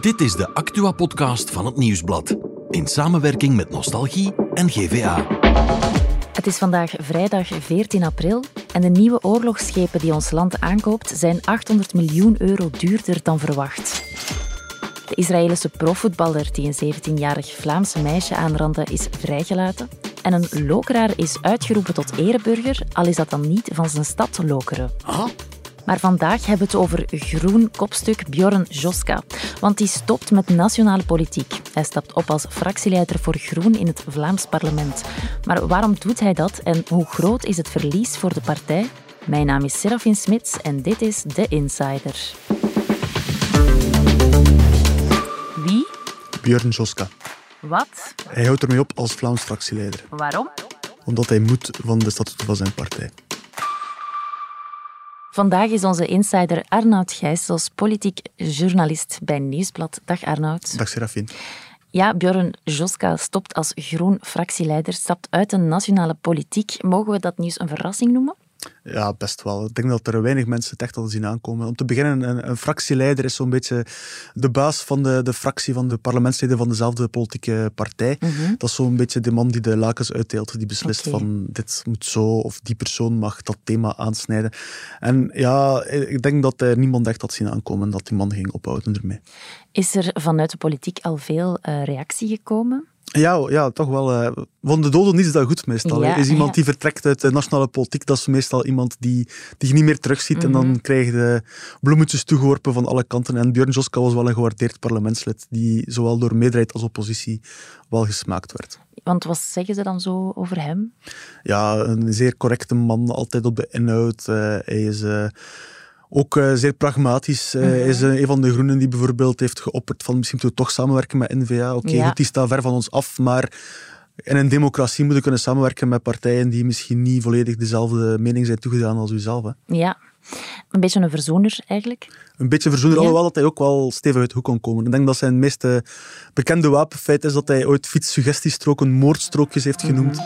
Dit is de Actua-podcast van het Nieuwsblad. In samenwerking met Nostalgie en GVA. Het is vandaag vrijdag 14 april en de nieuwe oorlogsschepen die ons land aankoopt zijn 800 miljoen euro duurder dan verwacht. De Israëlische profvoetballer die een 17-jarig Vlaams meisje aanrandde is vrijgelaten. En een lokeraar is uitgeroepen tot ereburger, al is dat dan niet van zijn stad Lokeren. Maar vandaag hebben we het over groen kopstuk Bjorn Joska. Want die stopt met nationale politiek. Hij stapt op als fractieleider voor Groen in het Vlaams parlement. Maar waarom doet hij dat en hoe groot is het verlies voor de partij? Mijn naam is Serafin Smits en dit is The Insider. Wie? Björn Joska. Wat? Hij houdt ermee op als Vlaams fractieleider, Waarom? omdat hij moet van de statuten van zijn partij. Vandaag is onze insider Arnoud Gijsels, politiek journalist bij Nieuwsblad. Dag Arnoud. Dag Serafin. Ja, Björn Joska stopt als groen fractieleider, stapt uit de nationale politiek. Mogen we dat nieuws een verrassing noemen? Ja, best wel. Ik denk dat er weinig mensen het echt al zien aankomen. Om te beginnen, een, een fractieleider is zo'n beetje de baas van de, de fractie van de parlementsleden van dezelfde politieke partij. Dat is zo'n beetje de man die de lakens uitdeelt, die beslist van dit moet zo of die persoon mag dat thema aansnijden. En ja, ik denk dat eh, niemand echt had zien aankomen dat die man ging ophouden ermee. Is er vanuit de politiek al veel eh, reactie gekomen? Ja, ja, toch wel. eh, van de doden is dat goed meestal. Ja, is iemand ja. die vertrekt uit de nationale politiek, dat is meestal iemand die, die je niet meer terugziet. En dan krijg je de bloemetjes toegeworpen van alle kanten. En Björn Joska was wel een gewaardeerd parlementslid, die zowel door meerderheid als oppositie wel gesmaakt werd. Want wat zeggen ze dan zo over hem? Ja, een zeer correcte man, altijd op de inhoud. Eh, hij is eh, ook eh, zeer pragmatisch. Hij is eh, een van de groenen die bijvoorbeeld heeft geopperd van misschien moeten we toch samenwerken met N-VA. Oké, Ja. goed, die staat ver van ons af, maar in een democratie moet je kunnen samenwerken met partijen die misschien niet volledig dezelfde mening zijn toegedaan als uzelf. Hè. Ja, een beetje een verzoener eigenlijk. Een beetje verzoener, Ja. alhoewel dat hij ook wel stevig uit de hoek kon komen. Ik denk dat zijn meest bekende wapenfeit is dat hij ooit fietssuggestiestroken moordstrookjes heeft genoemd.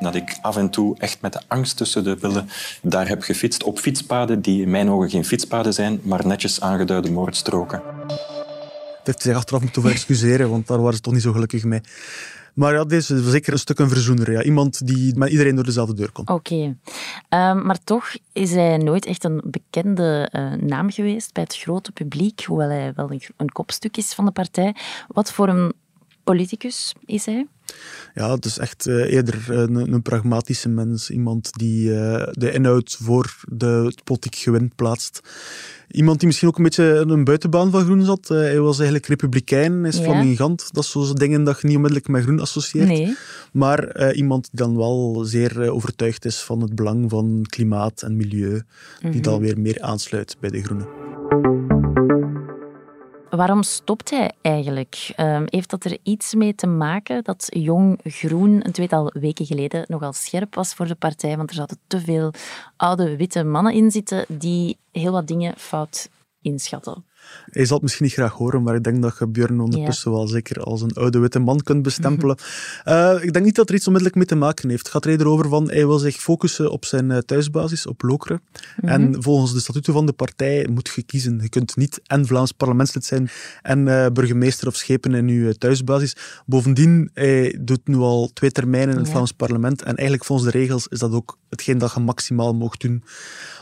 Dat ik af en toe echt met de angst tussen de billen daar heb gefietst op fietspaden die in mijn ogen geen fietspaden zijn, maar netjes aangeduide moordstroken. Dat heeft hij zich achteraf moeten excuseren, want daar waren ze toch niet zo gelukkig mee. Maar ja, deze is zeker een stuk een verzoener. Ja. Iemand die met iedereen door dezelfde deur komt. Oké. Ehm, maar toch is hij nooit echt een bekende eh, naam geweest bij het grote publiek, hoewel hij wel een, een kopstuk is van de partij. Wat voor een politicus is hij? Ja, het is echt eh, eerder een, een pragmatische mens. Iemand die eh, de inhoud voor de, het politiek gewin plaatst. Iemand die misschien ook een beetje een buitenbaan van groen zat. Eh, hij was eigenlijk republikein, hij is Ja. flamingant. Dat is zo'n dingen dat je niet onmiddellijk met groen associeert. Nee. Maar eh, iemand die dan wel zeer eh, overtuigd is van het belang van klimaat en milieu. Die dan weer meer aansluit bij de groenen. Waarom stopt hij eigenlijk? Ehm, heeft dat er iets mee te maken dat Jong Groen een tweetal weken geleden nogal scherp was voor de partij? Want er zaten te veel oude witte mannen in zitten die heel wat dingen fout inschatten. Hij zal het misschien niet graag horen, maar ik denk dat je Björn ondertussen wel zeker als een oude witte man kunt bestempelen. Eh, ik denk niet dat er iets onmiddellijk mee te maken heeft. Het gaat er eerder over van, hij wil zich focussen op zijn eh, thuisbasis, op Lokeren. En volgens de statuten van de partij moet je kiezen. Je kunt niet en Vlaams parlementslid zijn en eh, burgemeester of schepen in je thuisbasis. Bovendien, hij doet nu al twee termijnen in het Ja. Vlaams parlement en eigenlijk volgens de regels is dat ook hetgeen dat je maximaal mocht doen.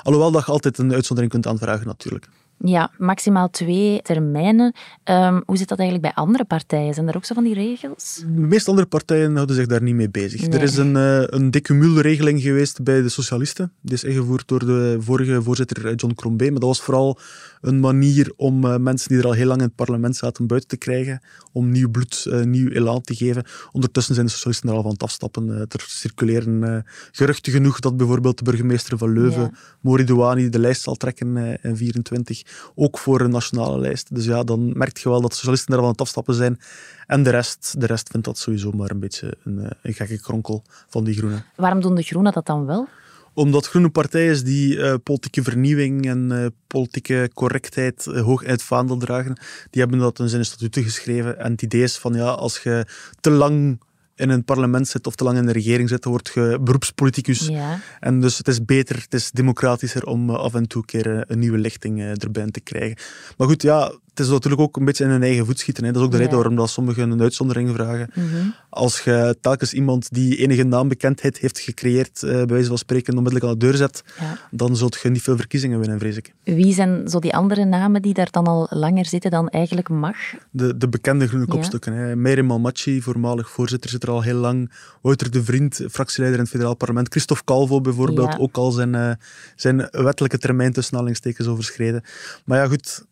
Alhoewel dat je altijd een uitzondering kunt aanvragen natuurlijk. Ja, maximaal twee termijnen. Ehm, hoe zit dat eigenlijk bij andere partijen? Zijn er ook zo van die regels? De meeste andere partijen houden zich daar niet mee bezig. Nee. Er is een, eh, een decumulregeling geweest bij de socialisten. Die is ingevoerd door de vorige voorzitter eh, John Crombé. Maar dat was vooral een manier om eh, mensen die er al heel lang in het parlement zaten buiten te krijgen. Om nieuw bloed, nieuw elan te geven. Ondertussen zijn de socialisten er al van het afstappen. Er circuleren geruchten genoeg dat bijvoorbeeld de burgemeester van Leuven, Ja. Mori Douani, de lijst zal trekken in 24. Ook voor een nationale lijst. Dus ja, dan merk je wel dat de socialisten al aan het afstappen zijn. En de rest, de rest vindt dat sowieso maar een beetje een, eh, een gekke kronkel van die groenen. Waarom doen de Groenen dat dan wel? Omdat groene partij is die eh, politieke vernieuwing en eh, politieke correctheid hoog in het vaandel dragen. Die hebben dat in zijn statuten geschreven. En het idee is van ja, als je te lang in een parlement zit of te lang in de regering zit, dan word je beroepspoliticus. Ja. En dus het is beter, het is democratischer om eh, af en toe een keer eh, een nieuwe lichting eh, erbij te krijgen. Maar goed, ja, het is natuurlijk ook een beetje in hun eigen voet schieten. Hè. Dat is ook de reden waarom dat sommigen een uitzondering vragen. Mhm. Als je telkens iemand die enige naambekendheid heeft gecreëerd, uh, bij wijze van spreken, onmiddellijk aan de deur zet, dan zult je niet veel verkiezingen winnen, vrees ik. Wie zijn zo die andere namen die daar dan al langer zitten dan eigenlijk mag? De, de bekende groene kopstukken. Ja. Malmachi, voormalig voorzitter, zit er al heel lang. Wouter de Vriend, fractieleider in het federaal parlement. Christophe Calvo bijvoorbeeld, ook al zijn, uh, zijn wettelijke termijn tussen aanhalingstekens overschreden. Maar ja, goed,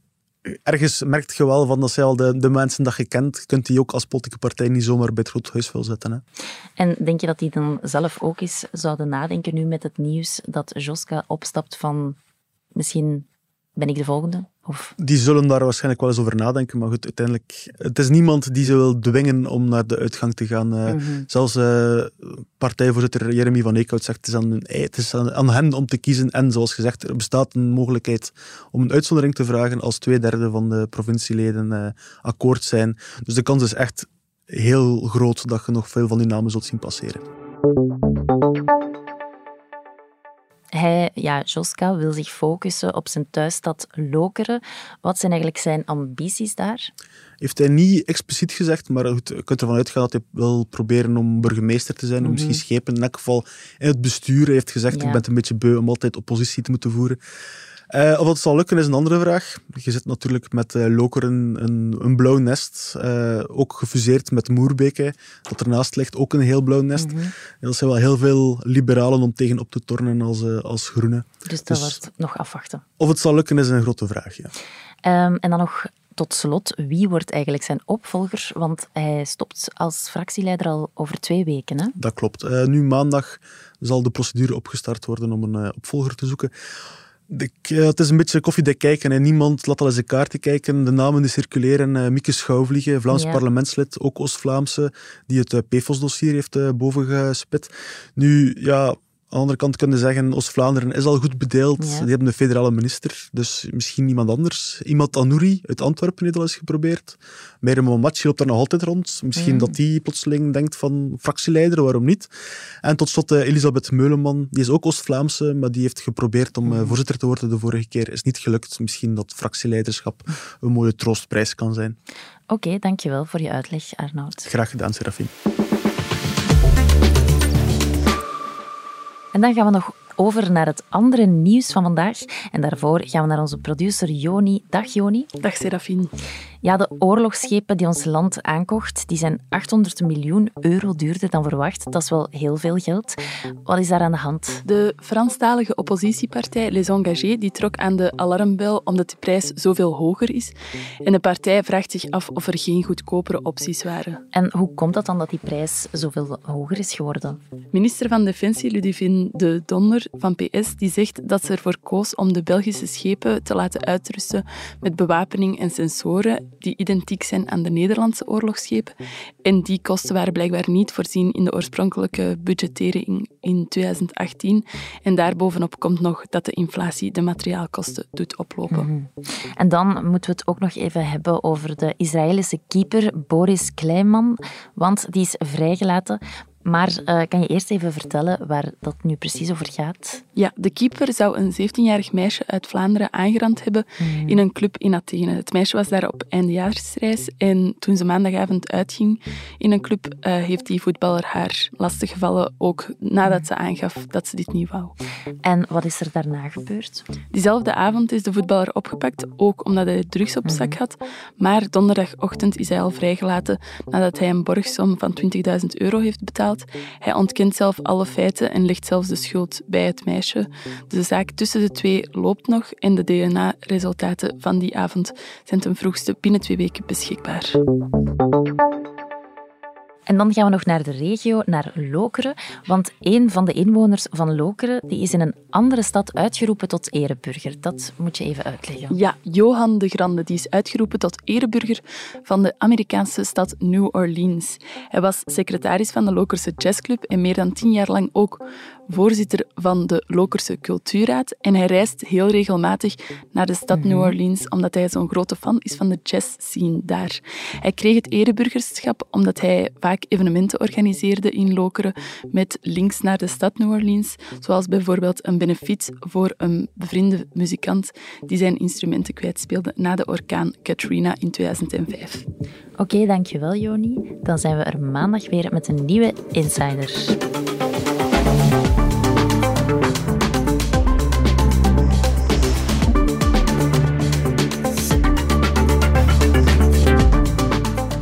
ergens merk je wel van dat zij al de, mensen dat je kent, kunt die ook als politieke partij niet zomaar bij het groot huis wil zetten. Hè. En denk je dat die dan zelf ook eens zouden nadenken nu met het nieuws dat Joska opstapt van misschien ben ik de volgende? Of? Die zullen daar waarschijnlijk wel eens over nadenken, maar goed, uiteindelijk... Het is niemand die ze wil dwingen om naar de uitgang te gaan. Mm Zelfs uh, partijvoorzitter Jeremy van Eekhout zegt het is, aan, het is aan, hen om te kiezen. En zoals gezegd, er bestaat een mogelijkheid om een uitzondering te vragen als twee derde van de provincieleden uh, akkoord zijn. Dus de kans is echt heel groot dat je nog veel van die namen zult zien passeren. Hij, ja, Joska, wil zich focussen op zijn thuisstad Lokeren. Wat zijn eigenlijk zijn ambities daar? Heeft hij niet expliciet gezegd, maar goed, je kunt ervan uitgaan dat hij wil proberen om burgemeester te zijn, om misschien mhm. schepen. In elk geval in het bestuur hij heeft gezegd, ik ben een beetje beu om altijd oppositie te moeten voeren. Uh, of het zal lukken is een andere vraag. Je zit natuurlijk met uh, Lokeren een, een blauw nest. Uh, ook gefuseerd met Moerbeke, dat ernaast ligt. Ook een heel blauw nest. Mm Er zijn wel heel veel liberalen om tegen op te tornen als, als groene. Dus dat dus wordt nog afwachten. Of het zal lukken is een grote vraag, ja. Um, en dan nog tot slot, wie wordt eigenlijk zijn opvolger? Want hij stopt als fractieleider al over twee weken. Hè? Dat klopt. nu maandag zal de procedure opgestart worden om een opvolger te zoeken. Eh, het is een beetje koffiedek kijken en niemand laat al eens de kaarten kijken. De namen die circuleren. Uh, Mieke Schouwvliegen, Vlaams parlementslid, ook Oost-Vlaamse, die het uh, PFOS-dossier heeft uh, bovengespit. Nu, ja, aan de andere kant kunnen zeggen, Oost-Vlaanderen is al goed bedeeld. Die hebben een federale minister, dus misschien iemand anders. Iemand Anouri uit Antwerpen heeft al eens geprobeerd. Meire Momatje loopt daar nog altijd rond. Misschien mm. dat die plotseling denkt van fractieleider, waarom niet? En tot slot uh, Elisabeth Meuleman, die is ook Oost-Vlaamse, maar die heeft geprobeerd om uh, voorzitter te worden de vorige keer. Is niet gelukt. Misschien dat fractieleiderschap een mooie troostprijs kan zijn. Oké, dankjewel voor je uitleg, Arnoud. Graag gedaan, Serafin. En dan gaan we nog over naar het andere nieuws van vandaag. En daarvoor gaan we naar onze producer Joni. Dag Joni. Dag Serafine. Ja, de oorlogsschepen die ons land aankocht, die zijn 800 miljoen euro duurder dan verwacht. Dat is wel heel veel geld. Wat is daar aan de hand? De Franstalige oppositiepartij Les Engagés die trok aan de alarmbel omdat de prijs zoveel hoger is. En de partij vraagt zich af of er geen goedkopere opties waren. En hoe komt dat dan dat die prijs zoveel hoger is geworden? Minister van Defensie Ludivine de Donner van PS die zegt dat ze ervoor koos om de Belgische schepen te laten uitrusten met bewapening en sensoren die identiek zijn aan de Nederlandse oorlogsschepen. En die kosten waren blijkbaar niet voorzien in de oorspronkelijke budgettering in 2018. En daarbovenop komt nog dat de inflatie de materiaalkosten doet oplopen. Mhm. En dan moeten we het ook nog even hebben over de Israëlische keeper Boris Kleiman, want die is vrijgelaten. Maar uh, kan je eerst even vertellen waar dat nu precies over gaat? Ja, de keeper zou een 17-jarig meisje uit Vlaanderen aangerand hebben hmm. in een club in Athene. Het meisje was daar op eindejaarsreis en toen ze maandagavond uitging in een club, uh, heeft die voetballer haar lastiggevallen, ook nadat ze aangaf dat ze dit niet wou. En wat is er daarna gebeurd? Diezelfde avond is de voetballer opgepakt, ook omdat hij drugs op zak hmm. had. Maar donderdagochtend is hij al vrijgelaten nadat hij een borgsom van 20.000 euro heeft betaald hij ontkent zelf alle feiten en legt zelfs de schuld bij het meisje. De zaak tussen de twee loopt nog en de DNA-resultaten van die avond zijn ten vroegste binnen twee weken beschikbaar. En dan gaan we nog naar de regio, naar Lokeren. Want een van de inwoners van Lokeren die is in een andere stad uitgeroepen tot ereburger. Dat moet je even uitleggen. Ja, Johan de Grande die is uitgeroepen tot ereburger van de Amerikaanse stad New Orleans. Hij was secretaris van de Lokerse Jazzclub en meer dan tien jaar lang ook voorzitter van de Lokerse Cultuurraad. En hij reist heel regelmatig naar de stad New mhm. Orleans, omdat hij zo'n grote fan is van de jazz-scene daar. Hij kreeg het ereburgerschap omdat hij vaak evenementen organiseerde in Lokeren met links naar de stad New Orleans, zoals bijvoorbeeld een benefiet voor een bevriende muzikant die zijn instrumenten kwijtspeelde na de orkaan Katrina in 2005. Oké, dankjewel Joni. Dan zijn we er maandag weer met een nieuwe Insider.